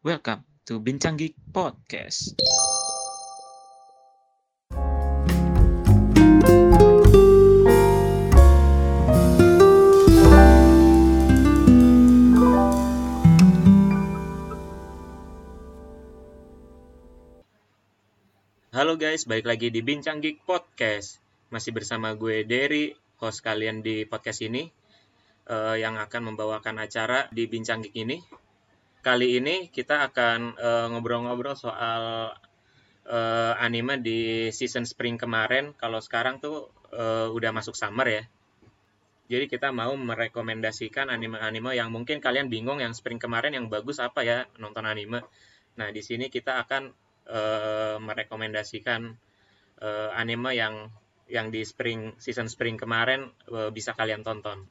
Welcome to Bincang Geek Podcast. Halo guys, balik lagi di Bincang Geek Podcast. Masih bersama gue Derry, host kalian di podcast ini eh, yang akan membawakan acara di Bincang Geek ini. Kali ini kita akan eh, ngobrol-ngobrol soal eh, anime di season spring kemarin. Kalau sekarang tuh eh, udah masuk summer ya. Jadi kita mau merekomendasikan anime-anime yang mungkin kalian bingung yang spring kemarin yang bagus apa ya nonton anime. Nah, di sini kita akan eh, merekomendasikan eh, anime yang yang di spring season spring kemarin eh, bisa kalian tonton.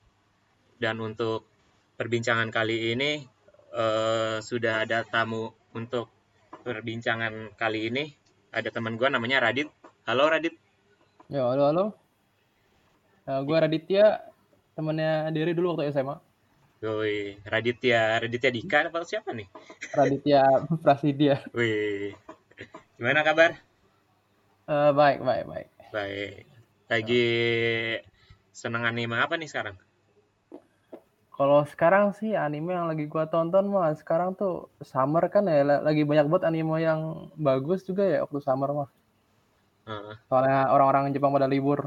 Dan untuk perbincangan kali ini eh, sudah ada tamu untuk perbincangan kali ini. Ada teman gue namanya Radit. Halo Radit. Yo, halo, halo. Eh, gue Raditya, temennya Diri dulu waktu SMA. Woi, Raditya, Raditya Dika apa siapa nih? Raditya Prasidya. Wih, gimana kabar? Eh, baik, baik, baik. Baik. Lagi seneng anime apa nih sekarang? Kalau sekarang sih anime yang lagi gua tonton mah sekarang tuh summer kan ya, la- lagi banyak banget anime yang bagus juga ya waktu summer mah. Heeh. Soalnya orang-orang Jepang pada libur.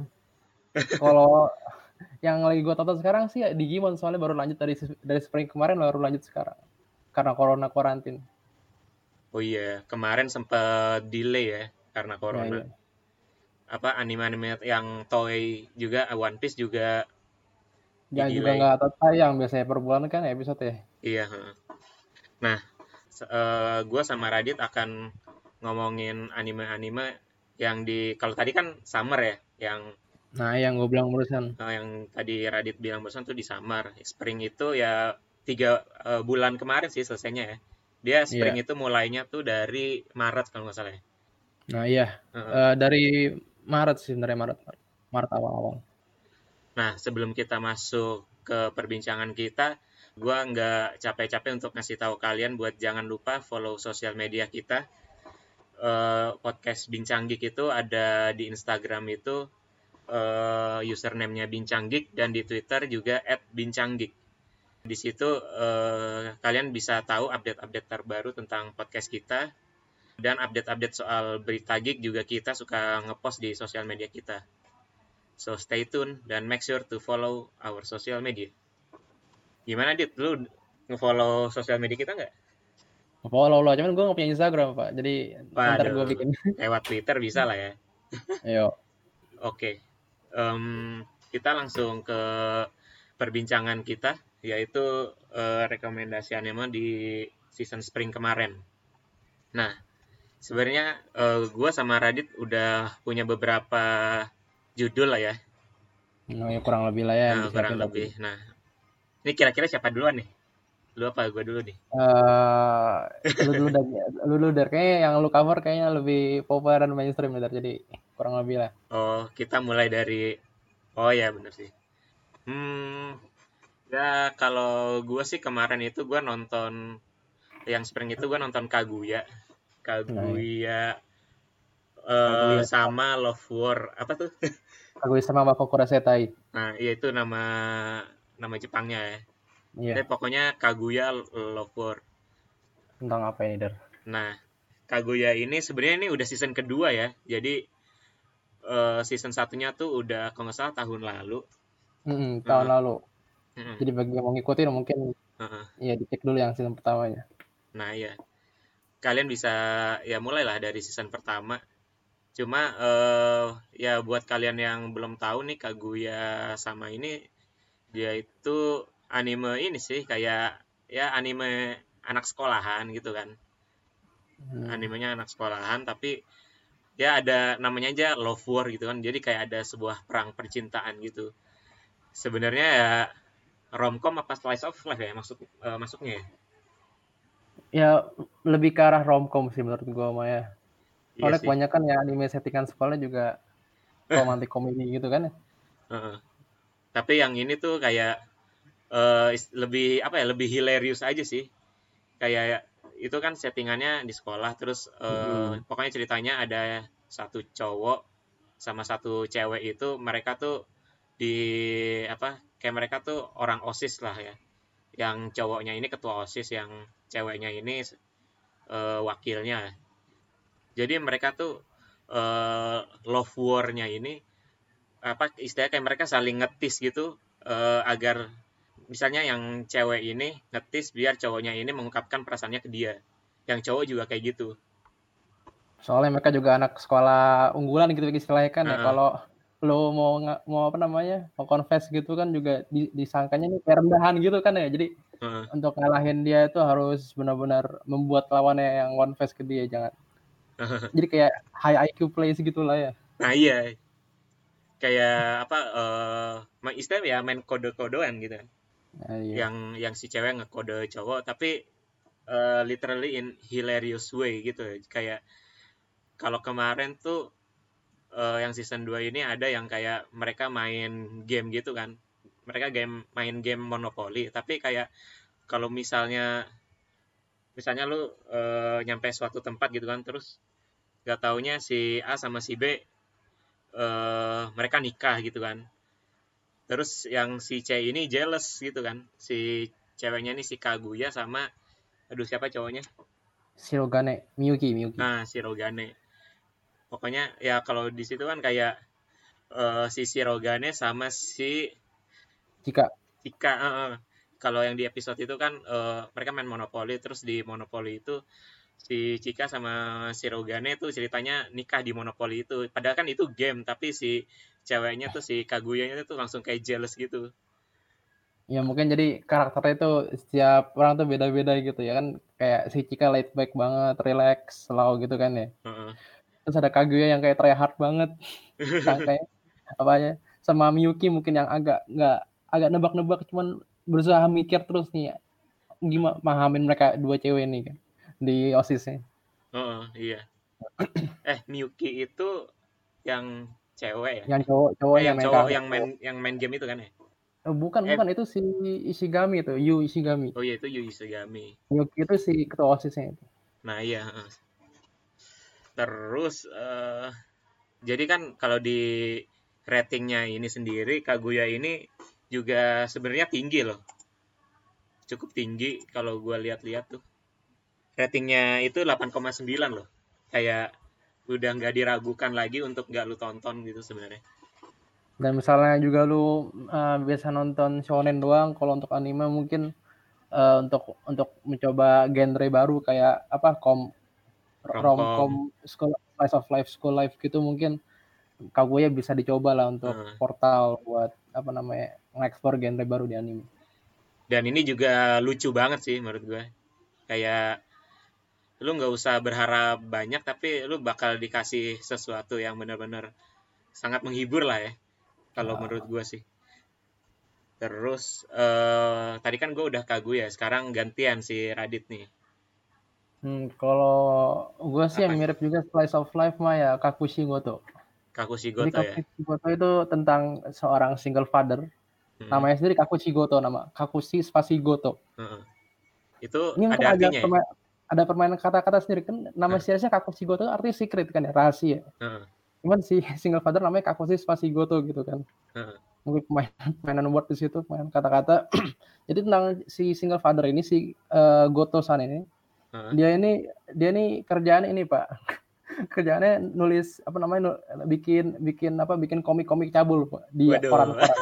Kalau yang lagi gua tonton sekarang sih ya Digimon soalnya baru lanjut dari dari spring kemarin baru lanjut sekarang. Karena corona karantin. Oh iya, kemarin sempat delay ya karena Ya, corona. iya. Apa anime-anime yang toy juga One Piece juga Yang juga nggak tayang biasanya per bulan kan episode ya. Iya. Nah, se- eh, gua sama Radit akan ngomongin anime-anime yang di kalau tadi kan summer ya, yang Nah, yang gue bilang barusan. eh, yang tadi Radit bilang barusan tuh di summer. Spring itu ya tiga eh, bulan kemarin sih selesainya ya. Dia spring itu mulainya tuh dari Maret kalau nggak salah ya. Nah, iya. Heeh. Eh, dari Maret sih, dari Maret. Maret awal-awal. Nah, sebelum kita masuk ke perbincangan kita, gua nggak capek-capek untuk ngasih tahu kalian buat jangan lupa follow sosial media kita. Eh, podcast Bincang Geek itu ada di Instagram itu eh, username-nya Bincang Geek dan di Twitter juga @bincanggeek. Di situ eh, kalian bisa tahu update-update terbaru tentang podcast kita dan update-update soal berita geek juga kita suka ngepost di sosial media kita. So stay tune dan make sure to follow our social media. Gimana Dit, lu nge-follow sosial media kita nggak? Follow lah, cuman gue gak punya Instagram, Pak. Jadi ntar gue bikin. Lewat Twitter bisa lah ya. Ayo. Oke, Em, kita langsung ke perbincangan kita, yaitu eh, rekomendasi anime di season spring kemarin. Nah, sebenarnya eh, gua sama Radit udah punya beberapa judul lah ya, Nah, ya kurang lebih lah ya. nah, kurang disiapin lebih. Nah, ini kira-kira siapa duluan nih? Lu apa gua dulu nih? Eh, lu dulu dari, lu dulu dari kayaknya yang lu cover kayaknya lebih populer dan mainstream dari jadi kurang lebih lah. Oh, kita mulai dari Oh ya, bener sih. Hmm, ya kalau gue sih kemarin itu gue nonton yang spring itu gue nonton Kaguya. Kaguya eh, Kaguya. sama Love War. Apa tuh? Aku sama Bako Kurasetai. Nah, iya itu nama nama Jepangnya ya. Iya. Tapi pokoknya Kaguya Love War. Tentang apa ini, Der? Nah, Kaguya ini sebenarnya ini udah season kedua ya. Jadi eh, season satunya tuh udah kalau nggak salah tahun lalu. Mm-mm, tahun Heeh. lalu. Mm-mm. Jadi bagi yang mau ngikutin mungkin Heeh. ya dicek dulu yang season pertamanya. Nah, ya. Kalian bisa ya mulailah dari season pertama. Cuma eh ya buat kalian yang belum tahu nih Kaguya sama ini dia itu anime ini sih kayak ya anime anak sekolahan gitu kan. Hmm. Animenya anak sekolahan tapi ya ada namanya aja love war gitu kan. Jadi kayak ada sebuah perang percintaan gitu. Sebenarnya ya romcom apa slice of life ya maksud eh, masuknya ya? Ya lebih ke arah romcom sih menurut gua mah ya. Iya sih. kebanyakan ya anime settingan sekolah juga romantic comedy gitu kan ya. Heeh. Tapi yang ini tuh kayak eh, is- lebih apa ya lebih hilarious aja sih. Kayak itu kan settingannya di sekolah terus eh, Hmm. pokoknya ceritanya ada satu cowok sama satu cewek itu mereka tuh di apa kayak mereka tuh orang osis lah ya yang cowoknya ini ketua osis yang ceweknya ini eh, wakilnya jadi mereka tuh eh, love war-nya ini apa istilahnya kayak mereka saling ngetis gitu eh, agar misalnya yang cewek ini ngetis biar cowoknya ini mengungkapkan perasaannya ke dia yang cowok juga kayak gitu Soalnya mereka juga anak sekolah unggulan gitu istilahnya kan ya. Heeh. Kalau lo mau mau apa namanya mau confess gitu kan juga di- disangkanya nih kayak rendahan gitu kan ya. Jadi Heeh. untuk ngalahin dia itu harus benar-benar membuat lawannya yang confess ke dia jangan. Jadi kayak high IQ plays gitulah ya. nah iya kayak apa eh ma- istilahnya ya main kode-kodean gitu Nah, iya. yang yang si cewek ngekode cowok tapi eh, literally in hilarious way gitu kayak kalau kemarin tuh eh, yang season 2 ini ada yang kayak mereka main game gitu kan mereka game main game monopoli tapi kayak kalau misalnya misalnya lu eh, nyampe suatu tempat gitu kan terus gak taunya si A sama si B eh mereka nikah gitu kan. Terus yang si C ini jealous gitu kan. Si ceweknya ini si Kaguya sama aduh siapa cowoknya? Shirogane, Miyuki, Miyuki. nah si Rogane. Pokoknya ya kalau di situ kan kayak eh, si Shirogane sama si Jika. Chika eh, eh. kalau yang di episode itu kan eh, mereka main monopoli terus di monopoli itu si Chika sama si Rogane tuh ceritanya nikah di monopoli itu. Padahal kan itu game tapi si ceweknya tuh si Kaguyanya tuh langsung kayak jealous gitu. Ya mungkin jadi karakternya itu setiap orang tuh beda-beda gitu ya kan. Kayak si Chika laid back banget, relax, slow gitu kan ya. Heeh. Terus ada Kaguya yang kayak try hard banget, kayak apa ya sama Miyuki mungkin yang agak nggak agak nebak-nebak cuman berusaha mikir terus nih gimana pahamin mereka dua cewek ini kan di osisnya. Heeh, iya eh Miyuki itu yang cewek ya Yang cowok cowok Eh, yang yang main cowok yang main yang main game itu kan ya Eh, bukan eh. bukan itu si Ishigami itu, Yu Ishigami. oh iya itu Yui Sugami Miyuki itu si ketua osisnya itu. Nah iya. Terus eh jadi kan kalau di ratingnya ini sendiri Kaguya ini juga sebenarnya tinggi loh. Cukup tinggi kalau gua lihat-lihat tuh. Ratingnya itu 8,9 loh. Kayak udah nggak diragukan lagi untuk nggak lu tonton gitu sebenarnya. Dan misalnya juga lu uh, biasa nonton shonen doang, kalau untuk anime mungkin uh, untuk untuk mencoba genre baru kayak apa kom Romcom. romcom school slice of life school life gitu mungkin Kaguya bisa dicoba lah untuk Hmm. portal buat apa namanya ngeksplor genre baru di anime. Dan ini juga lucu banget sih menurut gue. Kayak lu nggak usah berharap banyak tapi lu bakal dikasih sesuatu yang benar-benar sangat menghibur lah ya. Kalau Ah. menurut gue sih. Terus eh tadi kan gue udah kagu ya, sekarang gantian si Radit nih. Hmm, kalau gue sih yang Apa? mirip juga slice of life mah ya Kakushi Goto. Kakushi Jadi Goto ya. Kakushi Goto itu tentang seorang single father. Hmm, Namanya sendiri Kakushi Goto nama. Kakushi spasi Goto. heeh. Itu Ini ada artinya ya? Ada permainan kata-kata sendiri kan nama Hmm. seriesnya Kakushi Goto artinya secret kan ya rahasia. Heeh, Cuman si single father namanya Kakushi spasi Goto gitu kan. heeh. Mungkin pemain mainan word di situ pemain kata-kata. Jadi tentang si single father ini si eh, Goto san ini dia ini dia ini kerjaan ini pak kerjaannya nulis apa namanya nu- bikin bikin apa bikin komik-komik cabul Pak, di koran-koran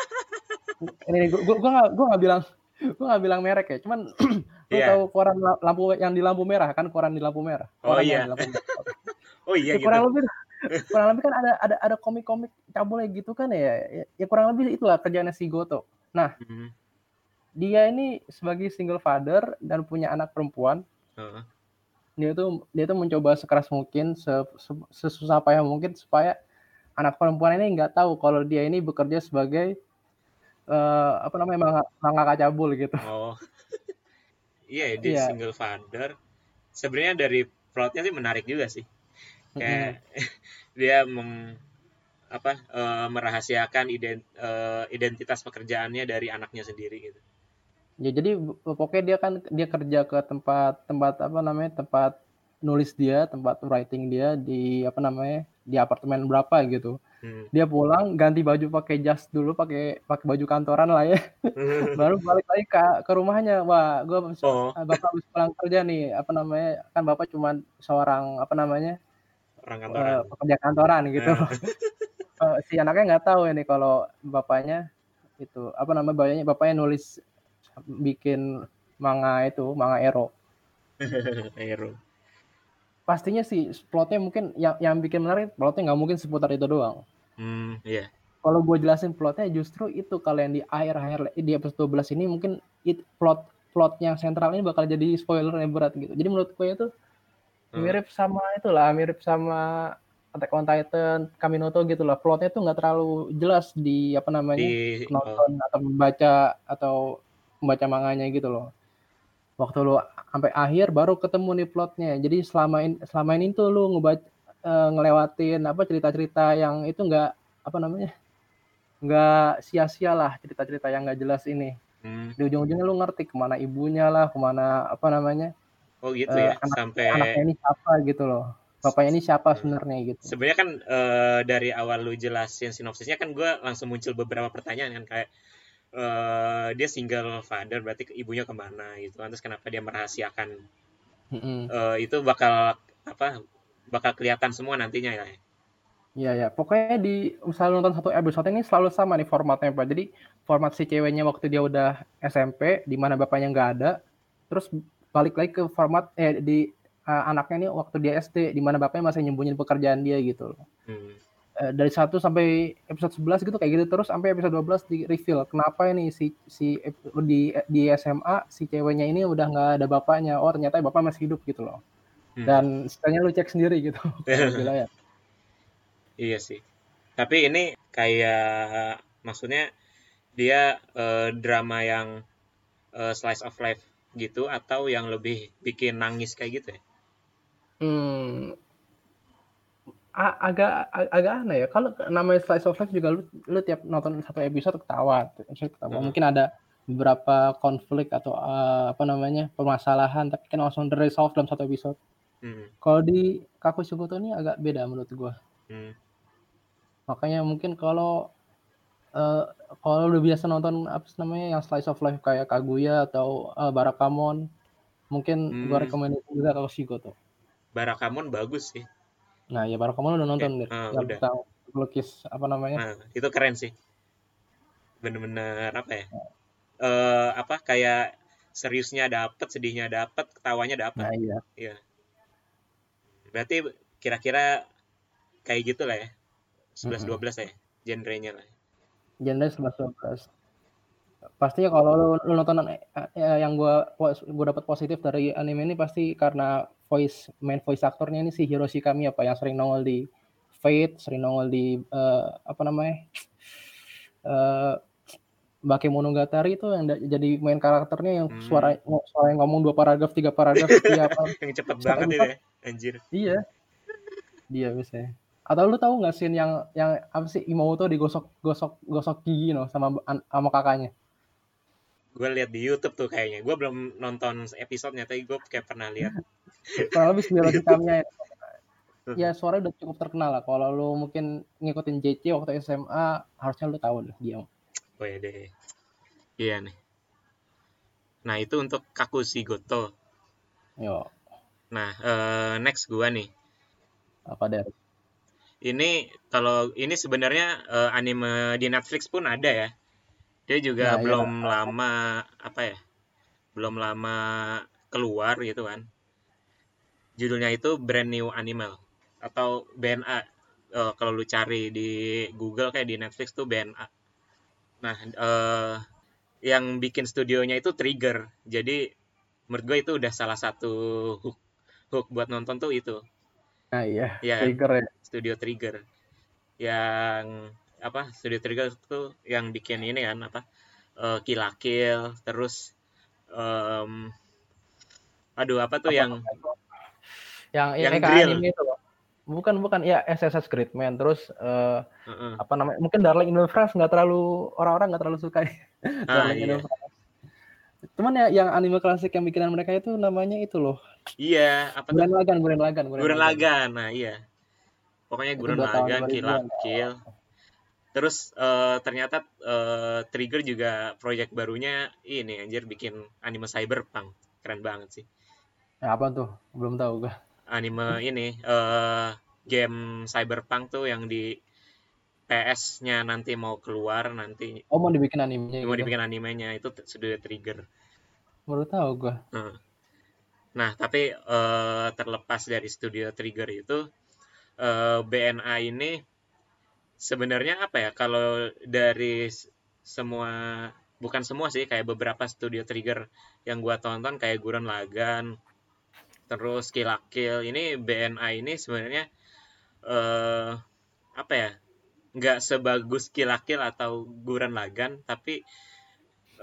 ini gue gue nggak gue nggak bilang gue nggak bilang merek ya cuman lu Iya. tahu koran la- lampu yang di lampu merah kan koran di lampu merah Oh, Koran iya. yang di lampu merah. Oh iya ya, gitu. kurang lebih kurang lebih kan ada ada ada komik-komik cabulnya gitu kan ya ya, ya kurang lebih itulah kerjaannya si Goto Mhm, dia ini sebagai single father dan punya anak perempuan heeh. dia tuh dia tuh mencoba sekeras mungkin se- se- sesusah payah mungkin supaya anak perempuan ini nggak tahu kalau dia ini bekerja sebagai eh, apa namanya manga- mangaka cabul gitu Oh. Iya, di Iya. single father. Sebenarnya dari plotnya sih menarik juga sih. Kayak dia mem, apa eh, merahasiakan ident, eh, identitas pekerjaannya dari anaknya sendiri gitu. Ya jadi pokoknya dia kan dia kerja ke tempat tempat apa namanya tempat nulis dia, tempat writing dia di apa namanya di apartemen berapa gitu. Hmm. Dia pulang ganti baju pakai jas dulu, pakai pakai baju kantoran lah ya. Baru balik lagi ke, ke rumahnya. Wah, gua oh. bapak habis pulang kerja nih, apa namanya? Kan bapak cuma seorang apa namanya? Orang kantoran. Uh, pekerja kantoran gitu. uh, si anaknya nggak tahu ini kalau bapaknya itu apa namanya bapaknya bapaknya nulis bikin manga itu, manga Ero. Ero. Pastinya sih plotnya mungkin yang yang bikin menarik plotnya nggak mungkin seputar itu doang. Hmm, iya. Yeah. Kalau gue jelasin plotnya justru itu kalau yang di akhir akhir di episode 12 ini mungkin it, plot plot yang sentral ini bakal jadi spoiler yang berat gitu. Jadi menurut gue itu hmm. mirip sama itulah, mirip sama Attack on Titan, Kaminoto gitu lah. Plotnya tuh nggak terlalu jelas di apa namanya di, nonton oh. atau membaca atau membaca manganya gitu loh. Waktu lu sampai akhir baru ketemu nih plotnya. Jadi selama ini selama ini tuh lu ngebaca uh, ngelewatin apa cerita-cerita yang itu nggak apa namanya nggak sia-sia lah cerita-cerita yang nggak jelas ini. Hmm. Di ujung-ujungnya lu ngerti ke mana ibunya lah, ke mana apa namanya. Oh gitu uh, ya, anak, sampai anaknya ini siapa gitu loh. Bapaknya ini siapa sebenarnya gitu. Sebenarnya kan uh, dari awal lu jelasin sinopsisnya kan gue langsung muncul beberapa pertanyaan kan kayak uh, dia single father berarti ibunya ke mana gitu kan terus kenapa dia merahasiakan mm-hmm. uh, itu bakal apa bakal kelihatan semua nantinya ya Iya ya, pokoknya di misalnya nonton satu episode ini selalu sama nih formatnya Pak. Jadi format si ceweknya waktu dia udah SMP, di mana bapaknya nggak ada, terus balik lagi ke format eh di uh, anaknya ini waktu dia SD, di mana bapaknya masih nyembunyiin pekerjaan dia gitu loh. Hmm. Eh, dari 1 sampai episode 11 gitu kayak gitu terus sampai episode 12 di reveal kenapa ini si si di di SMA si ceweknya ini udah nggak ada bapaknya oh ternyata bapak masih hidup gitu loh hmm. dan setelahnya lu cek sendiri gitu ya. iya sih tapi ini kayak maksudnya dia uh, drama yang uh, slice of life gitu atau yang lebih bikin nangis kayak gitu ya? Hmm, agak agak aneh ya. Kalau namanya slice of life juga lu, lu tiap nonton satu episode ketawa, episode ketawa. Hmm. Mungkin ada beberapa konflik atau uh, apa namanya permasalahan, tapi kan langsung resolve dalam satu episode. Hmm. Kalau di Kaku Shugoto ini agak beda menurut gua. Hmm. Makanya mungkin kalau uh, kalau udah biasa nonton apa namanya yang slice of life kayak Kaguya atau uh, Barakamon, mungkin hmm. gua rekomendasi juga Kaku Shugoto. Barakamon bagus sih Nah, ya baru kamu udah nonton deh. Uh, yang udah. lukis apa namanya? Nah, itu keren sih. Bener-bener apa ya? Uh, apa kayak seriusnya dapet, sedihnya dapet, ketawanya dapet. Nah, iya. Iya. Berarti kira-kira kayak gitu lah ya. 11 mm -hmm. 12 ya genrenya lah. Genre 11 12 pastinya kalau lu, lu nonton eh, eh, yang gua gua dapat positif dari anime ini pasti karena voice main voice aktornya ini si Hiroshi Kami apa yang sering nongol di Fate, sering nongol di uh, apa namanya? Uh, Bakemonogatari itu yang jadi main karakternya yang hmm. suara suara yang ngomong dua paragraf, tiga paragraf tiap yang cepet banget ya, anjir. Iya. Dia bisa. Atau lu tahu nggak sih yang yang apa sih Imoto digosok gosok gosok gigi no sama sama kakaknya? Gue lihat di YouTube tuh kayaknya. Gue belum nonton episodenya tapi gue kayak pernah lihat kurang lebih sembilan hitamnya ya. ya suara udah cukup terkenal lah. Kalau lu mungkin ngikutin JC waktu SMA harusnya lu tahu deh dia. Oh ya deh. Iya nih. Nah itu untuk Kakushi Goto. Yo. Nah uh, next gue nih. Apa deh? Ini kalau ini sebenarnya uh, anime di Netflix pun ada ya dia juga nah, iya. belum iya. lama apa ya belum lama keluar gitu kan. Judulnya itu brand new animal atau BNA uh, eh, kalau lu cari di Google kayak di Netflix tuh BNA nah uh, yang bikin studionya itu Trigger. Jadi menurut gue itu udah salah satu hook hook buat nonton tuh itu. Nah iya ya, Trigger ya. Studio Trigger. Yang apa Studio Trigger itu yang bikin ini kan apa uh, Kill la Kill terus um, aduh apa tuh apa, yang yang yang grill. anime itu loh. Bukan bukan ya SSS Gridman terus uh, uh -uh. apa namanya mungkin Darling in the Franxx nggak terlalu orang-orang nggak terlalu suka ah, Darling iya. in the Cuman ya yang anime klasik yang bikinan mereka itu namanya itu loh. Iya, apa tuh? Guren Lagan, Guren Lagan, Guren Lagan. Nah, iya. Pokoknya Itu Guren tahun Lagan, 2000-an. Kill Kill. Terus eh, ternyata eh, Trigger juga proyek barunya ini anjir bikin anime cyberpunk. Keren banget sih. Nah, apa tuh? Belum tahu gua. Anime ini eh game cyberpunk tuh yang di PS-nya nanti mau keluar nanti Oh, mau dibikin animenya mau gitu. dibikin animenya itu sudah Trigger. Baru tahu gua. Nah, Nah, tapi eh, terlepas dari studio Trigger itu, eh, BNA ini sebenarnya apa ya? Kalau dari semua, bukan semua sih, kayak beberapa studio Trigger yang gua tonton kayak Gurren Lagann, terus Kill la Kill, ini BNA ini sebenarnya eh apa ya? Nggak sebagus Kill la Kill atau Gurren Lagann, tapi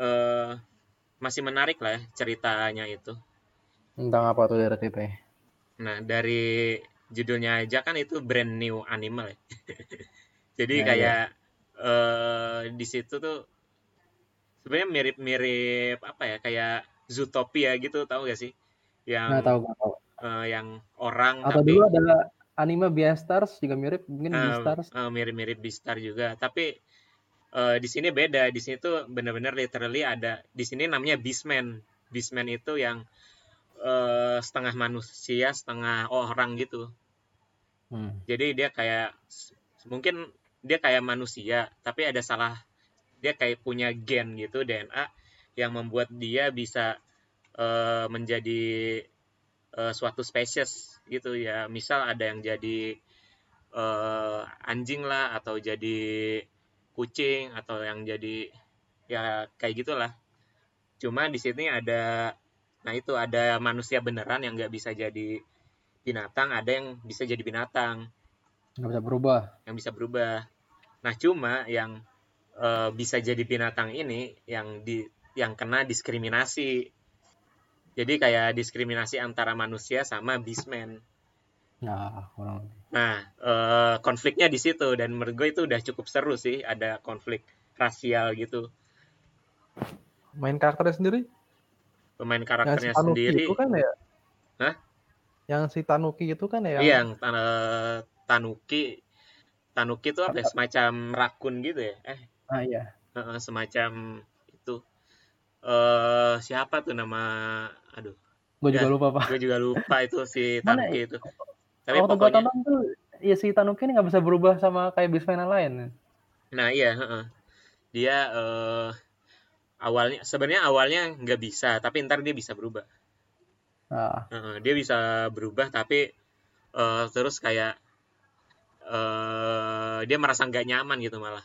eh masih menarik lah ya ceritanya itu. Tentang apa tuh dari itu? Nah, dari judulnya aja kan itu brand new animal ya. Jadi Nah, kayak eh di situ tuh sebenarnya mirip-mirip apa ya kayak Zootopia gitu tahu gak sih? Yang Nggak tahu, tahu. eh, yang orang Atau tapi dulu ada anime Beastars juga mirip, mungkin eh, Beastars. eh, mirip-mirip Beastar juga, tapi eh, di sini beda. Di sini tuh bener-bener literally ada di sini namanya Beastman. Beastman itu yang eh, setengah manusia, setengah orang gitu. Hmm. Jadi dia kayak mungkin dia kayak manusia, tapi ada salah dia kayak punya gen gitu DNA yang membuat dia bisa eh, menjadi eh, suatu spesies gitu ya. Misal ada yang jadi eh, anjing lah atau jadi kucing atau yang jadi ya kayak gitulah. Cuma di sini ada nah itu ada manusia beneran yang nggak bisa jadi binatang, ada yang bisa jadi binatang Nggak bisa berubah. yang bisa berubah. Nah, cuma yang eh, bisa jadi binatang ini yang di yang kena diskriminasi. Jadi kayak diskriminasi antara manusia sama beastman. Nah, kurang lebih. Nah, eh, konfliknya di situ dan menurut gue itu udah cukup seru sih, ada konflik rasial gitu. Main karakternya sendiri? Pemain Yang si karakternya sendiri, itu kan ya? Hah? Yang si Tanuki itu kan ya? iya, yang tan- Tanuki, Tanuki itu apa ya? Semacam rakun gitu ya? Eh, Ah iya. Semacam itu eh siapa tuh nama aduh Gue juga Ya, lupa, Pak. gue juga lupa itu si Mana Tanuki itu tapi Waktu pokoknya tonton tuh, ya si Tanuki ini nggak bisa berubah sama kayak Beastman yang lain. nah iya dia eh awalnya sebenarnya awalnya nggak bisa tapi ntar dia bisa berubah Heeh, dia bisa berubah tapi eh terus kayak eh dia merasa nggak nyaman gitu malah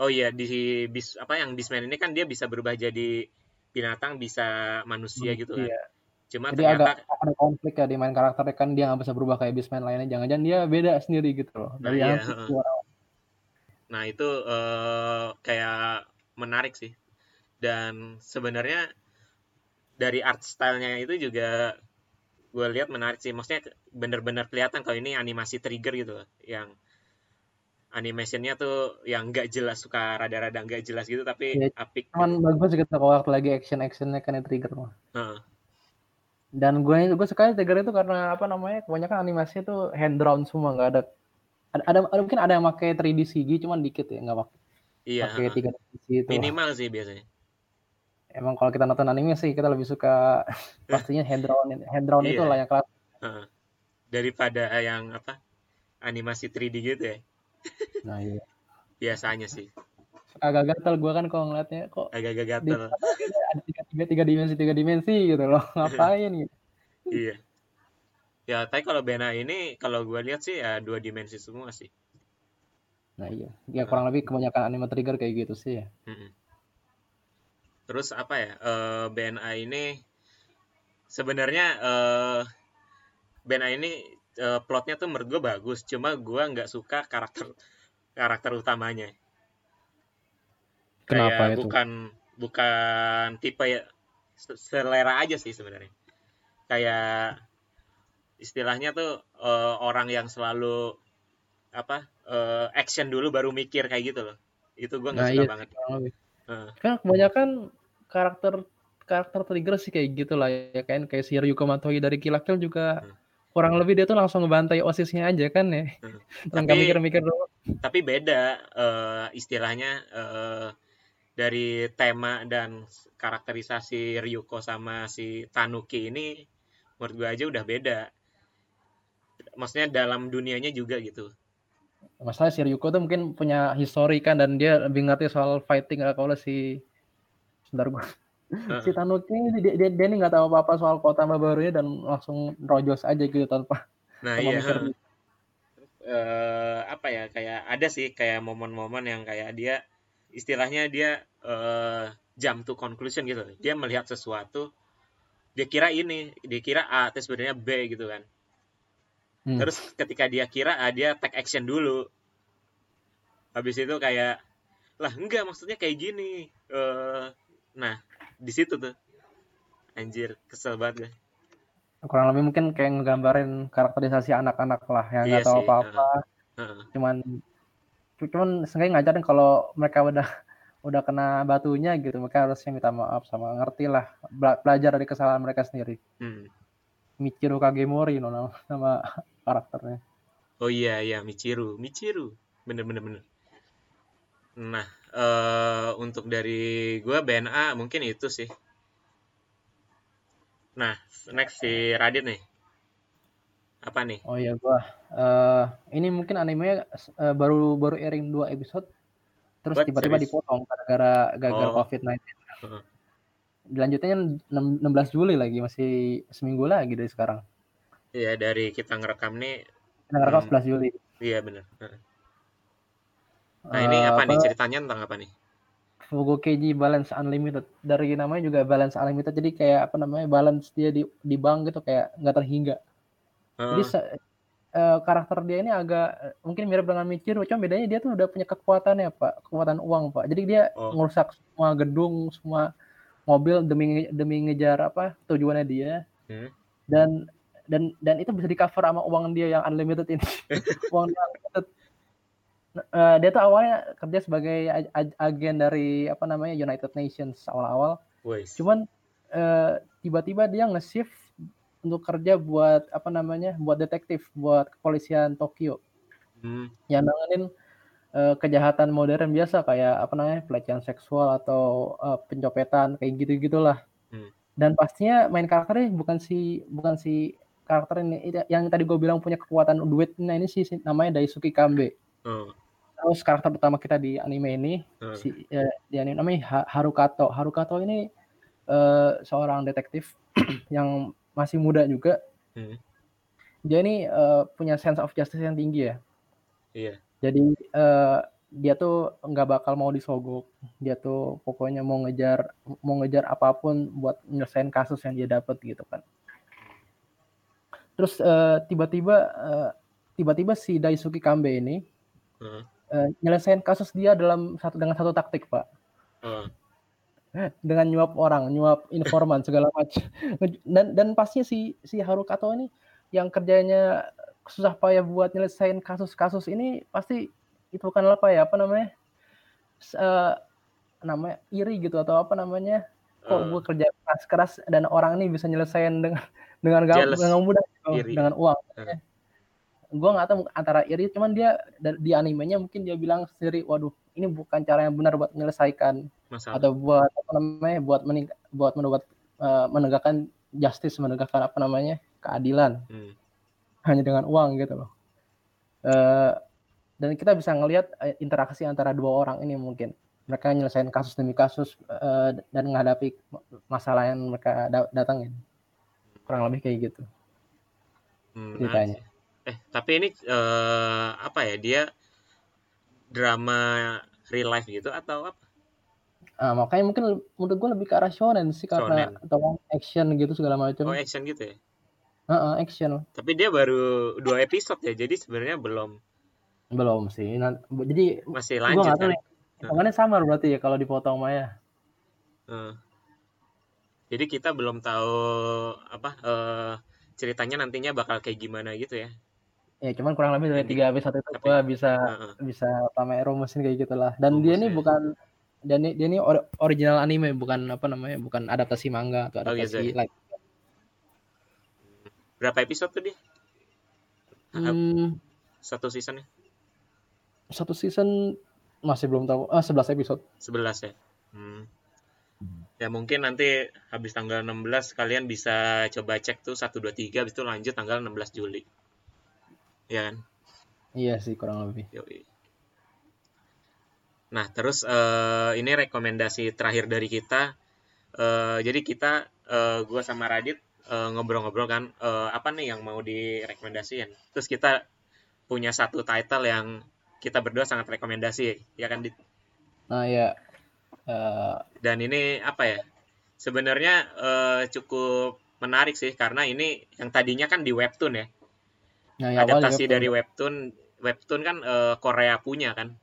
oh iya di bis apa yang Beastman ini kan dia bisa berubah jadi binatang bisa manusia gitu kan iya. cuma Jadi ternyata agak ada konflik ya di main karakternya kan dia nggak bisa berubah kayak Beastman lainnya. Jangan-jangan dia beda sendiri gitu loh. Nah, Dari iya, yang. Nah, itu eh, kayak menarik sih. Dan sebenarnya dari art style-nya itu juga gue lihat menarik sih. Maksudnya bener-bener kelihatan kalau ini animasi trigger gitu loh. Yang animationnya tuh yang nggak jelas, suka rada-rada nggak jelas gitu, tapi Iya, apik. Cuman bagus gitu kalau waktu lagi action-actionnya kan trigger mah. Heeh. Dan gue gue suka trigger itu karena apa namanya kebanyakan animasinya tuh hand drawn semua nggak ada ada, ada ada- mungkin ada yang pakai 3D CG cuman dikit ya nggak pakai Iya, pakai tiga itu. minimal sih biasanya. Emang kalau kita nonton anime sih kita lebih suka pastinya hand drawn hand drawn Iya. itu lah yang kelas. Heeh. Daripada yang apa animasi 3D gitu ya. Nah iya. Biasanya sih Agak gatel gue kan kalau ngeliatnya kok agak-agak di gatel. ada tiga, tiga, tiga dimensi tiga dimensi gitu loh ngapain gitu. Iya. Ya, tapi kalau Bena ini kalau gue lihat sih ya dua dimensi semua sih. Nah iya. Ya kurang lebih kebanyakan anime trigger kayak gitu sih ya. Mm-mm. Terus apa ya? eh, BNA ini sebenarnya eh BNA ini eh, plotnya tuh menurut gue bagus, cuma gue nggak suka karakter karakter utamanya. Kenapa Kayak itu? bukan bukan tipe ya se- selera aja sih sebenarnya. Kayak istilahnya tuh eh, orang yang selalu apa eh, action dulu baru mikir kayak gitu loh. Itu gue nggak Nah suka iya banget. Heeh. Kan kebanyakan karakter karakter trigger sih kayak gitu lah ya kan. Kayak si Ryuko Matoi dari Kill la Kill juga Hmm. kurang lebih dia tuh langsung ngebantai osisnya aja kan ya. Nggak Tapi- mikir-mikir doang. tapi beda eh, istilahnya eh, dari tema dan karakterisasi Ryuko sama si Tanuki ini menurut gue aja udah beda. Maksudnya dalam dunianya juga gitu masalah si Ryuko tuh mungkin punya histori kan dan dia lebih ngerti soal fighting kalau si sebentar gua si Tanuki ini dia, dia, dia ini nggak tahu apa-apa soal kota barunya dan langsung rojos aja gitu tanpa nah tanpa iya. mikir. Eh, apa ya kayak ada sih kayak momen-momen yang kayak dia istilahnya dia eh, jump to conclusion gitu. Dia melihat sesuatu dia kira ini dia kira A tapi sebenarnya B gitu kan Hmm. terus ketika dia kira A dia take action dulu. Habis itu kayak lah enggak maksudnya kayak gini. Eh nah di situ tuh. Anjir kesel banget gue kurang lebih mungkin kayak ngegambarin karakterisasi anak-anak lah yang Iya nggak tahu sih, apa-apa. Heeh. cuman cuman sengaja ngajarin kalau mereka udah udah kena batunya gitu mereka harusnya minta maaf sama ngerti lah bela- belajar dari kesalahan mereka sendiri. Hmm. Michiru Kagemori no, nama, nama karakternya Oh iya iya Michiru, Michiru, bener bener bener. Nah eh untuk dari gua BNA mungkin itu sih. Nah next si Radit nih, apa nih? oh iya gua eh ini mungkin animenya eh, baru baru airing dua episode terus tiba-tiba dipotong gara-gara gagal Oh. COVID-19 Heeh. dilanjutinnya 6 16 Juli lagi masih seminggu lagi dari sekarang Iya dari kita ngerekam nih, kita ngerekam Hmm. 11 Juli iya. Heeh. Nah ini Eh, apa nih ceritanya tentang apa nih? Fugo Keiji Balance Unlimited dari namanya juga Balance Unlimited jadi kayak apa namanya balance dia di di bank gitu kayak nggak terhingga jadi Heeh. se- eh, karakter dia ini agak mungkin mirip dengan Michiru cuma bedanya dia tuh udah punya kekuatan ya pak kekuatan uang pak jadi dia Oh. ngerusak semua gedung semua mobil demi demi ngejar apa tujuannya dia. Hmm. dan dan dan itu bisa di cover sama uang dia yang unlimited ini. Uang dia unlimited. Eh, dia tuh awalnya kerja sebagai ag- ag- agen dari apa namanya United Nations awal-awal. Cuman eh, tiba-tiba dia nge-shift untuk kerja buat apa namanya buat detektif buat kepolisian Tokyo. Hmm. yang nanganin eh, kejahatan modern biasa kayak apa namanya pelecehan seksual atau eh, pencopetan kayak gitu gitulah Hmm. dan pastinya main karakternya bukan si bukan si karakter ini yang tadi gue bilang punya kekuatan duit nah ini sih si- namanya Daisuke Kambe Oh. terus karakter pertama kita di anime ini Hmm. si eh, di anime namanya Ha- Harukato Harukato ini eh, seorang detektif yang masih muda juga Hmm. dia ini eh, punya sense of justice yang tinggi ya Iya. Jadi eh, dia tuh nggak bakal mau disogok dia tuh pokoknya mau ngejar mau ngejar apa pun buat nyelesain kasus yang dia dapat gitu kan terus eh, tiba-tiba eh, tiba-tiba si Daisuke Kambe ini Heeh. eh, nyelesain kasus dia dalam satu dengan satu taktik pak Oh. dengan nyuap orang, nyuap informan segala macam. Dan dan pastinya si si Harukato ini yang kerjanya susah payah buat nyelesain kasus-kasus ini pasti itu bukan apa ya apa namanya eh, namanya iri gitu atau apa namanya kok Eh, gue kerja keras keras dan orang ini bisa nyelesain dengan dengan gam- Jealous. dengan mudah gitu, Iri. dengan uang. Eh. Gue nggak tahu antara iri, cuman dia di animenya mungkin dia bilang sendiri, waduh ini bukan cara yang benar buat menyelesaikan masalah. atau buat apa namanya buat mening, buat menegak, menegakkan justice menegakkan apa namanya keadilan Hmm. Hanya dengan uang gitu loh Eh, dan kita bisa ngelihat eh, interaksi antara dua orang ini mungkin mereka nyelesain kasus demi kasus eh, dan menghadapi masalah yang mereka da- datangin kurang lebih kayak gitu Hmm, ceritanya. sih. Eh, tapi ini eh, apa ya? Dia drama real life gitu atau apa? Ah, makanya mungkin menurut gue lebih ke arah shonen sih karena Shonen. atau action gitu segala macam Oh, action gitu ya. Heeh, action Tapi dia baru dua episode ya. Jadi sebenarnya belum belum sih Nah, jadi masih lanjut tahu kan. nih hitungannya sama berarti ya kalau dipotong Maya Eh. Jadi kita belum tahu apa eh, ceritanya nantinya bakal kayak gimana gitu ya. ya cuman kurang lebih dari tiga episode itu gue bisa Heeh. bisa pamer rumusin kayak gitulah dan dia ini Rumusnya. bukan dan ini, dia ini or- original anime bukan apa namanya bukan adaptasi manga atau Oh, gitu adaptasi ya. lain. Berapa episode tuh dia? Hmm, Satu seasonnya? satu season masih belum tahu. Ah 11 episode. 11 ya. Hmm. Ya mungkin nanti habis tanggal 16 kalian bisa coba cek tuh 1 2 3 habis itu lanjut tanggal 16 Juli. Ya kan? Iya sih kurang lebih. Yoi. Nah, terus eh, ini rekomendasi terakhir dari kita. Eh, jadi kita, eh, gua sama Radit eh, ngobrol-ngobrol kan, eh, apa nih yang mau direkomendasiin. Terus kita punya satu title yang kita berdua sangat rekomendasi, ya kan? Dit? Nah ya eh, Dan ini apa ya? Sebenarnya eh, cukup menarik sih karena ini yang tadinya kan di webtoon ya. nah, awal Adaptasi juga- dari webtoon, webtoon kan eh, Korea punya kan.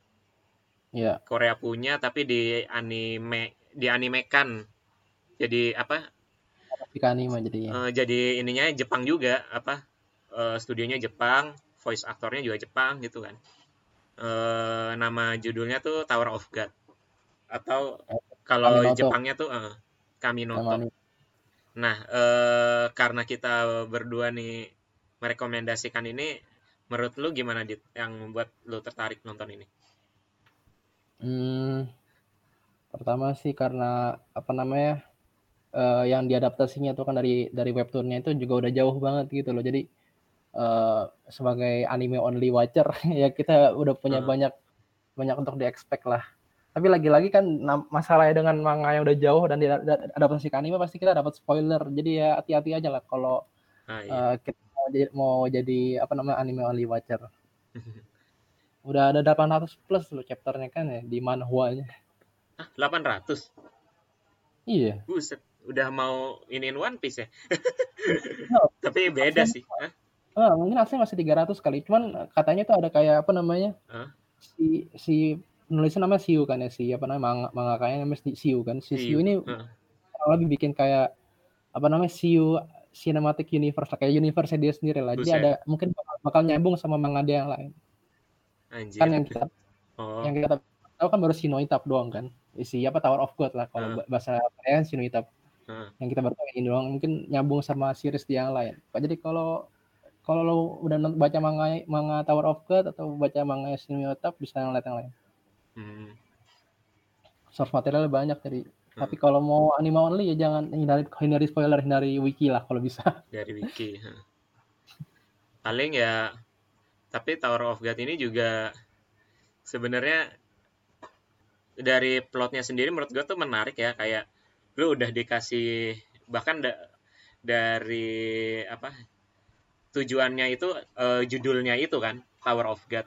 Iya. Korea punya tapi di anime dianimekan jadi apa Jika anime jadinya. eh, jadi ininya Jepang juga apa eh, studionya Jepang voice aktornya juga Jepang gitu kan Eh, nama judulnya tuh Tower of God atau kalau Kaminoto. Jepangnya tuh Nama Kaminoto anime. nah eh, karena kita berdua nih merekomendasikan ini menurut lu gimana dit yang membuat lu tertarik nonton ini Hmm, pertama sih karena apa namanya eh, yang diadaptasinya itu kan dari dari webtoonnya itu juga udah jauh banget gitu loh. Jadi eh, sebagai anime only watcher ya kita udah punya Hmm. banyak banyak untuk di-expect lah. Tapi lagi-lagi kan masalahnya dengan manga yang udah jauh dan diadaptasi ke anime pasti kita dapat spoiler. Jadi ya hati-hati aja lah kalau ah, iya. eh, kita mau jadi, mau jadi apa namanya anime only watcher. Udah ada 800 plus loh chapternya kan ya di manhwa-nya. Ah, 800 Iya. Buset, udah mau iniin One Piece ya? Oh, Tapi beda sih. Hah? Ah, mungkin aslinya masih 300 kali. Cuman katanya tuh ada kayak apa namanya? Hah? Si si penulisnya namanya Siu kan ya, si apa namanya manga mangakanya namanya si- Siu kan. Si Siu Siu, ini kurang lebih bikin kayak apa namanya Siu Cinematic Universe lah, kayak universe dia sendiri lah. Jadi ada mungkin bakal, bakal nyambung sama manga dia yang lain. Anjir. Kan yang kita Oh, yang kita tahu kan baru Shinoitap doang kan. Si apa Tower of God lah kalau ba- bahasa Korea kan Heeh. Yang kita baru ini doang mungkin nyambung sama series yang lain. Jadi kalau kalau lo udah baca manga manga Tower of God atau baca manga Shinoitap bisa ngeliat yang lain. Hmm. source materialnya banyak jadi Hmm. tapi kalau mau anime only ya jangan hindari hindari spoiler hindari wiki lah kalau bisa dari wiki. Paling ya tapi Tower of God ini juga sebenarnya dari plotnya sendiri menurut gue tuh menarik ya kayak lu udah dikasih bahkan da- dari apa tujuannya itu eh, judulnya itu kan Tower of God.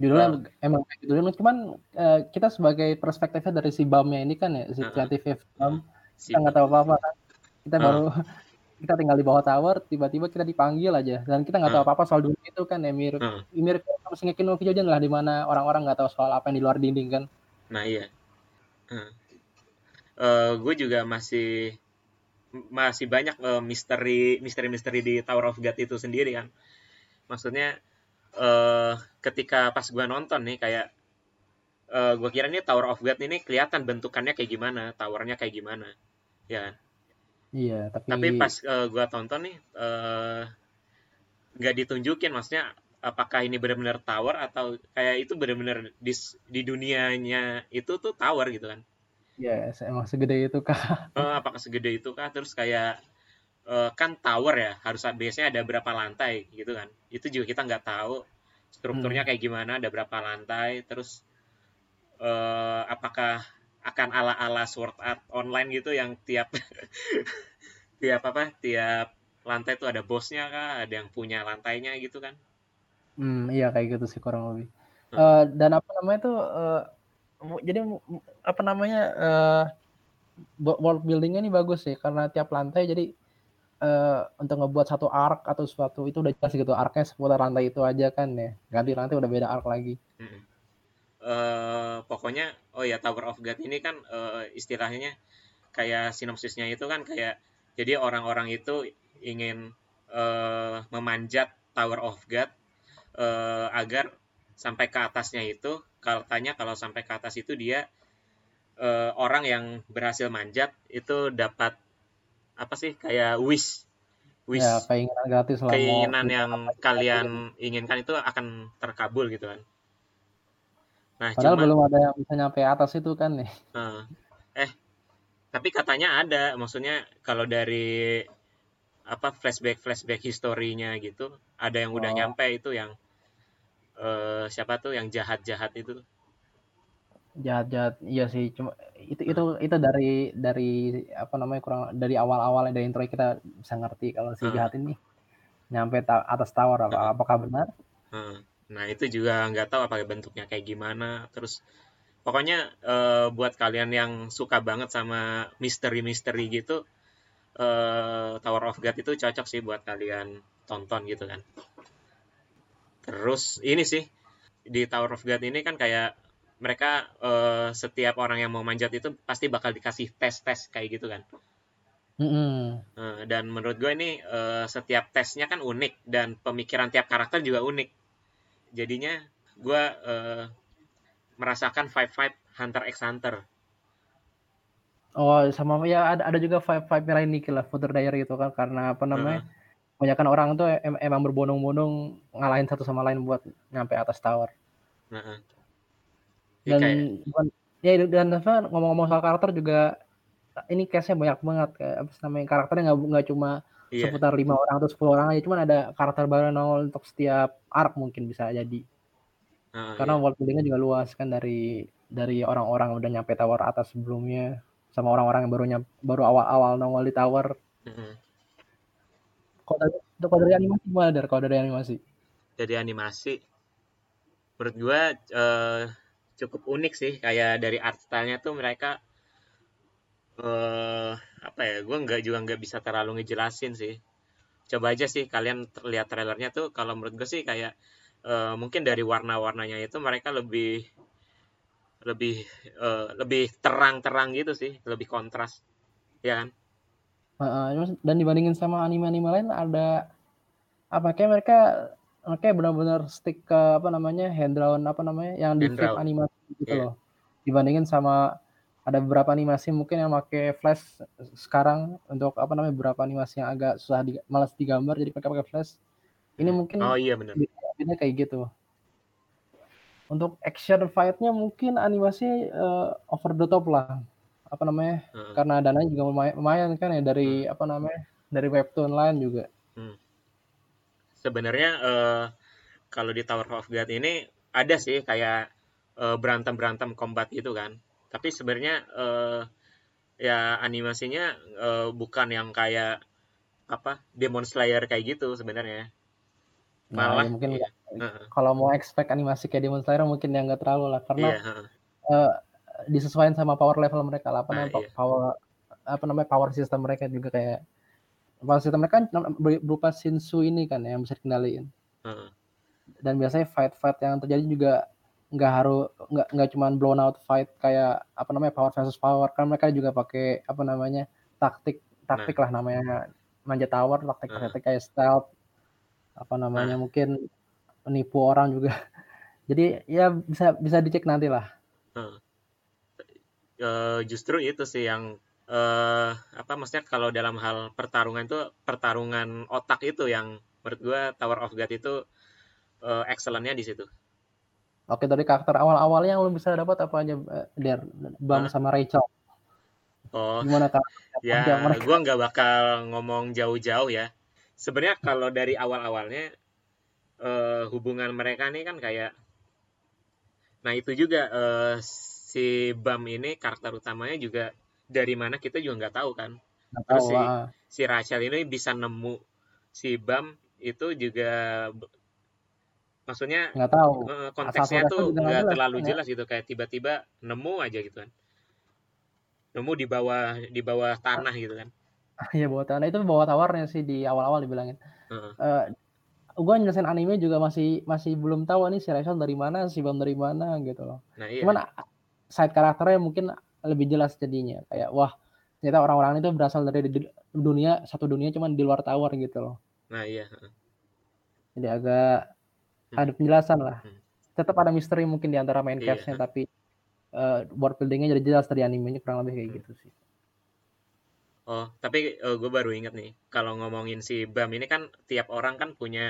Judulnya emang kayak gitu. Cuman eh, kita sebagai perspektifnya dari si Bamnya ini kan ya si kreatif Bam si kita nggak tahu apa apa kan. Kita Uh. baru kita tinggal di bawah tower tiba-tiba kita dipanggil aja. Dan kita nggak tahu Uh. apa apa soal dunia itu kan ya mirip Uh. mirip sama Shingeki no Kyojin lah di mana orang-orang nggak tahu soal apa yang di luar dinding kan. Nah iya. Eh gue juga masih masih banyak eh, misteri misteri misteri di Tower of God itu sendiri kan. Maksudnya eh ketika pas gue nonton nih kayak eh gue kira nih Tower of God ini kelihatan bentukannya kayak gimana, towernya kayak gimana, ya kan. iya tapi, Tapi pas eh, gue tonton nih eh nggak ditunjukin, maksudnya apakah ini benar-benar tower atau kayak itu benar-benar di di dunianya itu tuh tower gitu kan. Ya emang segede itu kah Eh, apakah segede itu kah terus kayak eh, kan tower ya harus biasanya ada berapa lantai gitu kan? Itu juga kita nggak tahu strukturnya kayak gimana ada berapa lantai terus eh, apakah akan ala ala sword art online gitu yang tiap tiap apa tiap lantai tuh ada bosnya kah ada yang punya lantainya gitu kan? Hmm, iya kayak gitu sih kurang lebih. Hmm. Eh, dan apa namanya tuh jadi apa namanya bo- world buildingnya ini bagus sih karena tiap lantai jadi eh, untuk ngebuat satu arc atau sesuatu itu udah jelas gitu arcnya seputar lantai itu aja kan ya ganti lantai udah beda arc lagi. Eh, pokoknya oh ya Tower of God ini kan eh, istilahnya kayak sinopsisnya itu kan kayak jadi orang-orang itu ingin eh, memanjat Tower of God eh, agar sampai ke atasnya itu katanya kalau sampai ke atas itu dia eh, orang yang berhasil manjat itu dapat apa sih kayak wish wish Ya, keinginan gratis lah keinginan yang kalian gitu. inginkan itu akan terkabul gitu kan. Nah, Padahal cuma belum ada yang bisa nyampe atas itu kan nih. eh, eh tapi katanya ada, maksudnya kalau dari apa flashback flashback historinya gitu, ada yang udah Oh, nyampe itu yang eh, siapa tuh yang jahat-jahat itu. jahat-jahat. Iya sih, cuma itu itu Nah, itu dari dari apa namanya kurang dari awal-awal dari intro kita bisa ngerti kalau si eh, jahat ini nyampe ta- atas tower apa apakah benar? eh. Nah, itu juga nggak tahu apa bentuknya kayak gimana. Terus pokoknya eh, buat kalian yang suka banget sama misteri-misteri gitu, eh, Tower of God itu cocok sih buat kalian tonton gitu kan. Terus ini sih di Tower of God ini kan kayak mereka eh, setiap orang yang mau manjat itu pasti bakal dikasih tes-tes kayak gitu kan. Mm-mm. Eh, dan menurut gue ini eh, setiap tesnya kan unik dan pemikiran tiap karakter juga unik. Jadinya gue eh, merasakan vibe-vibe Hunter x Hunter. Oh, sama ya ada ada juga vibe vibe lain nih lah Footer Diary itu kan karena apa namanya? Heeh, Kebanyakan orang tuh em- emang berbondong-bondong ngalahin satu sama lain buat nyampe atas tower. heeh. Ya, Dan kayak bukan ya dan apa ngomong-ngomong soal karakter juga ini case-nya banyak banget kayak apa namanya karakternya nggak nggak cuma iya, seputar lima orang atau 10 orang aja cuman ada karakter baru nongol untuk setiap arc mungkin bisa jadi heeh, karena iya. world buildingnya juga luas kan dari dari orang-orang yang udah nyampe tower atas sebelumnya sama orang-orang yang baru nyampe, baru awal-awal nongol di tower Heeh. Kalau dari, kalau dari animasi gimana dari kalau dari animasi. Jadi animasi menurut gue eh, cukup unik sih. Kayak dari art style-nya tuh mereka eh apa ya gue nggak juga nggak bisa terlalu ngejelasin sih. Coba aja sih kalian lihat trailernya tuh. Kalau menurut gue sih kayak eh, mungkin dari warna-warnanya itu mereka lebih lebih eh, lebih terang-terang gitu sih. Lebih kontras. Ya kan Terus- dan dibandingin sama anime-anime lain ada apa kayak mereka kayak benar-benar stick ke apa namanya hand drawn apa namanya yang di flip animasi gitu Iya. loh. Dibandingin sama ada beberapa animasi mungkin yang pakai flash sekarang untuk apa namanya beberapa animasi yang agak susah di, malas digambar jadi pakai pakai flash. Ini Hmm. mungkin oh iya bedanya kayak gitu. Untuk action fight-nya mungkin animasi eh, over the top lah apa namanya Heeh. karena dananya juga lumayan, lumayan kan ya dari Hmm. apa namanya dari webtoon lain juga Hmm. sebenarnya eh, kalau di Tower of God ini ada sih kayak eh, berantem-berantem combat gitu kan. Tapi sebenarnya eh, ya animasinya eh, bukan yang kayak apa Demon Slayer kayak gitu sebenarnya. nah Malah ya mungkin iya, nggak- heeh, kalau mau expect animasi kayak Demon Slayer mungkin yang nggak terlalu lah karena iya, heeh. eh, disesuaikan sama power level mereka lah apa Nah, namanya iya, power apa namanya power system mereka juga kayak power system mereka kan ber- berupa Shinsu ini kan yang bisa dikendaliin. Heeh, dan biasanya fight-fight yang terjadi juga nggak harus nggak nggak cuman blown out fight kayak apa namanya power versus power. Kan mereka juga pakai apa namanya taktik nah, taktik lah namanya manjat tower taktik heeh, taktik kayak stealth apa nah, namanya mungkin menipu orang juga. Jadi ya bisa bisa dicek nanti lah. Heeh. Eh, justru itu sih yang eh apa maksudnya kalau dalam hal pertarungan itu pertarungan otak itu yang menurut gua Tower of God itu eh, excellent-nya di situ. oke dari karakter awal-awalnya yang lo bisa dapat apa aja eh, der Bam Hah? sama Rachel Oh, gimana karakter ya gua nggak bakal ngomong jauh-jauh ya. Sebenarnya kalau dari awal-awalnya eh, hubungan mereka nih kan kayak, nah itu juga eh, si Bam ini karakter utamanya juga dari mana kita juga nggak tahu kan. nggak Terus tahu si ah. si Rachel ini bisa nemu si Bam itu juga maksudnya nggak tahu eh, asal konteksnya Rachel tuh nggak jelas terlalu kan ya jelas gitu kayak tiba-tiba nemu aja gitu kan. Nemu di bawah di bawah tanah gitu kan. Iya bawa tanah itu bawa tawarnya sih di awal-awal dibilangin. Heeh. Eh gue nyelesain anime juga masih masih belum tahu nih si Rachel dari mana, si Bam dari mana gitu loh. Nah, iya. Cuman side karakternya mungkin lebih jelas jadinya. Kayak wah ternyata orang-orang itu berasal dari dunia satu dunia cuman di luar tower gitu loh. Nah, iya, heeh. Jadi agak Hmm. ada penjelasan lah. Hmm. Tetap ada misteri mungkin di antara main Iya, cast-nya tapi eh, world buildingnya jadi jelas dari animenya kurang lebih kayak Hmm. gitu sih Oh, tapi gue baru inget nih, kalau ngomongin si Bam ini kan tiap orang kan punya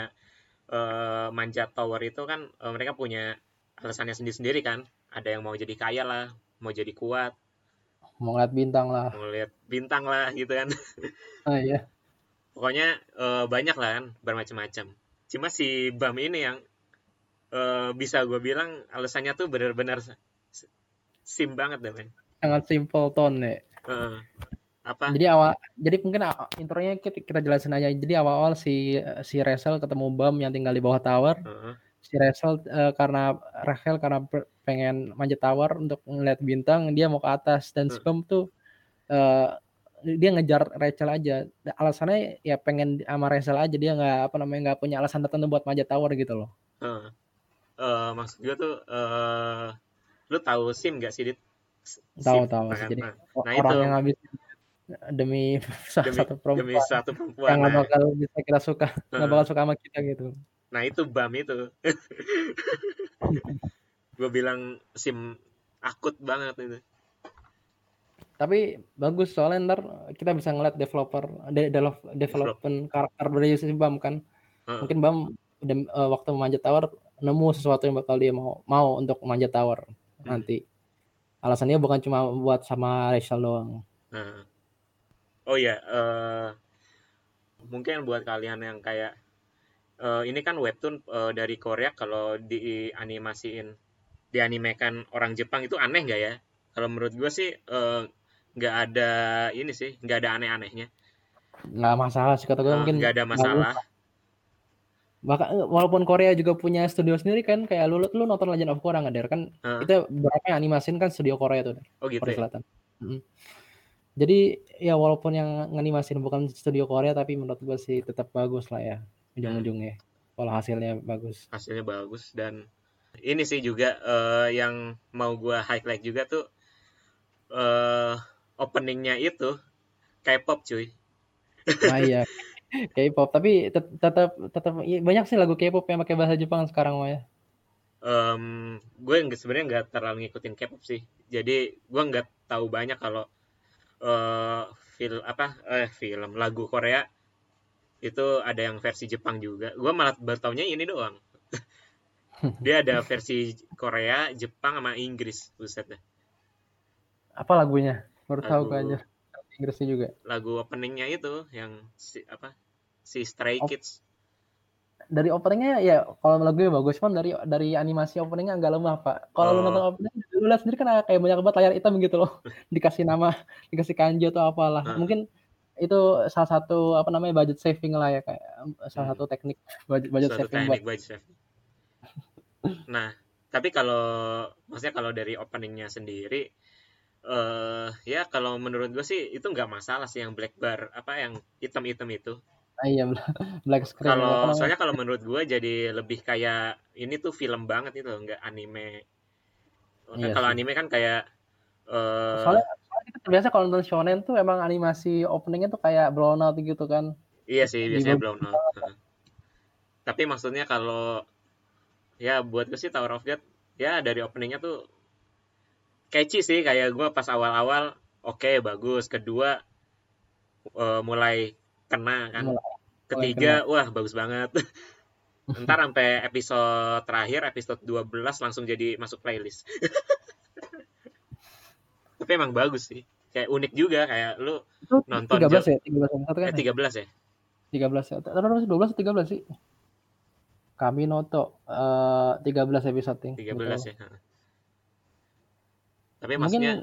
eh, manjat tower itu kan eh, mereka punya alasannya sendiri-sendiri kan. Ada yang mau jadi kaya lah, mau jadi kuat, mau ngeliat bintang lah mau lihat bintang lah gitu kan. ah iya Pokoknya eh, banyak lah kan, bermacam-macam. Cuma si Bam ini yang eh, bisa gue bilang alasannya tuh benar-benar sim banget deh men. sangat simple tone ya Eh, apa? Jadi awal, jadi mungkin intronya kita, kita jelasin aja. Jadi awal-awal si si Rachel ketemu Bam yang tinggal di bawah tower. Heeh. Si Rachel eh, karena Rachel karena pengen manjat tower untuk ngeliat bintang, dia mau ke atas dan si Hmm. Bam tuh eh, dia ngejar Rachel aja. Alasannya ya pengen sama Rachel aja dia nggak apa namanya nggak punya alasan tertentu buat manjat tower gitu loh. Heeh. Eh, maksud gue tuh eh lu tahu sim gak sih dit? Tahu tahu nah kan? Jadi Nah, o- nah orang itu. yang habis demi demi satu perempuan demi satu perempuan. yang nggak Nah, bakal bisa kita suka, nggak Heeh. bakal suka sama kita gitu. nah itu Bam itu. gue bilang sim akut banget itu. Tapi bagus soalnya ntar kita bisa ngeliat developer de- develop- development karakter dari si Bam kan. Heeh. Mungkin Bam udah eh, waktu memanjat tower nemu sesuatu yang bakal dia mau mau untuk memanjat tower Hmm. nanti. Alasannya bukan cuma buat sama Rachel doang. Nah. Oh ya, eh mungkin buat kalian yang kayak eh, ini kan webtoon eh, dari Korea kalau dianimasiin dianimekan orang Jepang itu aneh nggak ya? Kalau menurut gue sih eh, nggak ada ini sih, nggak ada aneh-anehnya. Nggak masalah sih kata gue Eh, mungkin nggak ada masalah. Bahkan eh, walaupun Korea juga punya studio sendiri kan kayak lu lu nonton Legend of Korra nggak Der kan Heeh. itu berapa yang animasin kan studio Korea tuh Der. Oh gitu Korea ya. Selatan. Mm. Jadi ya walaupun yang nganimasin bukan studio Korea tapi menurut gue sih tetap bagus lah ya ujung-ujungnya. Kalau hasilnya bagus. hasilnya bagus dan ini sih juga eh, yang mau gua highlight juga tuh eh openingnya itu K-pop cuy. Nah iya. K-pop tapi tet- tetap tetap iya, banyak sih lagu K-pop yang pakai bahasa Jepang sekarang mah ya. Em, gue nggak sebenarnya nggak terlalu ngikutin K-pop sih. Jadi gua nggak tahu banyak kalau eh film apa eh film lagu Korea itu ada yang versi Jepang juga. Gua malah baru taunya ini doang dia ada versi Korea Jepang sama Inggris buset deh Apa lagunya? Baru tahu gue aja. Inggrisnya juga. lagu openingnya itu yang si apa si Stray Op- Kids Dari openingnya ya kalau lagunya bagus cuman dari dari animasi openingnya agak lemah pak. Kalau lu Oh. nonton opening lu lihat sendiri kan kayak banyak banget layar hitam gitu loh. Dikasih nama, dikasih kanji atau apalah. Heeh. Mungkin itu salah satu apa namanya budget saving lah ya kayak salah Hmm. satu teknik budget, budget suatu saving buat teknik budget saving. Nah, tapi kalau maksudnya kalau dari openingnya sendiri eh ya kalau menurut gue sih itu nggak masalah sih yang black bar apa yang hitam-hitam itu. ah, iya black screen Kalau soalnya kalau menurut gue jadi lebih kayak ini tuh film banget itu nggak anime. Iya kalau anime kan kayak eh Soalnya, soalnya kita terbiasa kalau nonton shonen tuh emang animasi openingnya tuh kayak blown out gitu kan. iya sih biasanya belum out. Tapi maksudnya kalau ya buat gue sih Tower of God ya dari openingnya tuh catchy sih kayak gue pas awal-awal oke bagus kedua eh, mulai kena kan Mulai- ketiga wah bagus banget ntar sampai episode terakhir episode 12 langsung jadi masuk playlist tapi emang bagus sih kayak unik juga kayak lu Itu Nonton 13 Jel- ya, 13 yang satu kan. eh ya? 13 ya 13 ya. Sih? 12 atau 13 sih? Kami noto eh 13 episode yang 13 betul. ya tapi Mungkin maksudnya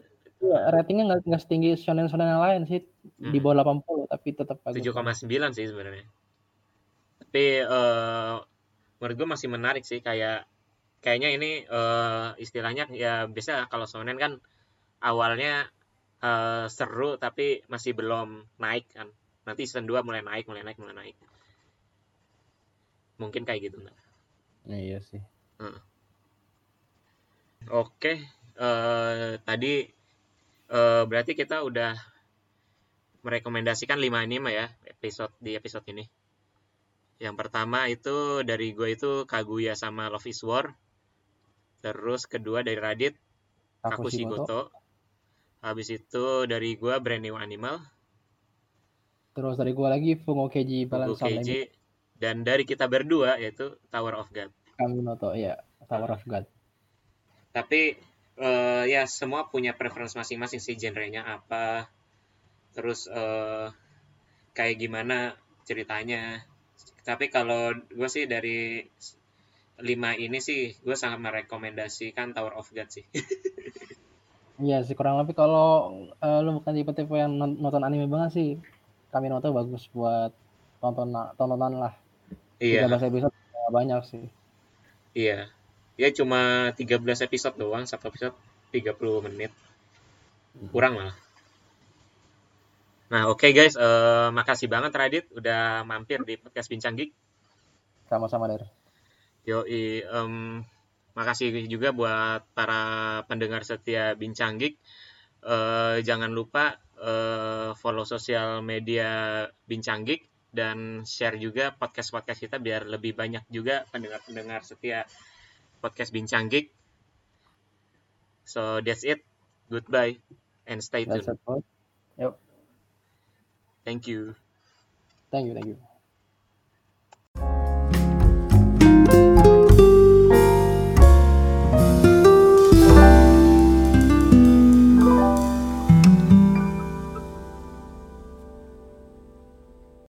ya, ratingnya nggak nggak setinggi shonen-shonen yang lain sih di Hmm. bawah 80 tapi tetap bagus. 7,9 sih sebenarnya. Tapi eh menurut gue masih menarik sih kayak kayaknya ini eh istilahnya ya biasa kalau shonen kan awalnya eh, seru tapi masih belum naik kan. Nanti season 2 mulai naik, mulai naik, mulai naik. Mungkin kayak gitu. nggak? Iya sih. Oke, eh tadi eh berarti kita udah merekomendasikan 5 anime ya episode di episode ini. Yang pertama itu dari gue itu Kaguya sama Love is War. Terus kedua dari Radit Takushi Goto. Habis itu dari gua Brand New Animal, Terus dari gua lagi Fungo Keiji Balance Keiji, dan dari kita berdua yaitu Tower of God. Kaminoto ya Tower of God. Tapi eh, ya semua punya preference masing-masing sih genrenya apa, terus eh, kayak gimana ceritanya. Tapi kalau gue sih dari lima ini sih gue sangat merekomendasikan Tower of God sih. Iya sih kurang lebih kalau eh, lu bukan tipe-tipe yang non- nonton anime banget sih Kaminoto bagus buat tonton tontonan lah. Iya, 13 episode nggak banyak sih. iya. Ya cuma 13 episode doang, satu episode 30 menit. Kurang malah. Nah, oke guys, eh, makasih banget Radit udah mampir di podcast Bincang Geek. Sama-sama dari. Yoi, em, makasih juga buat para pendengar setia Bincang Geek. Eh, jangan lupa eh, follow sosial media Bincang Geek dan share juga podcast-podcast kita biar lebih banyak juga pendengar-pendengar setia podcast Bincang Geek. So that's it. Goodbye and stay tuned. boy. Thank you. Thank you, thank you.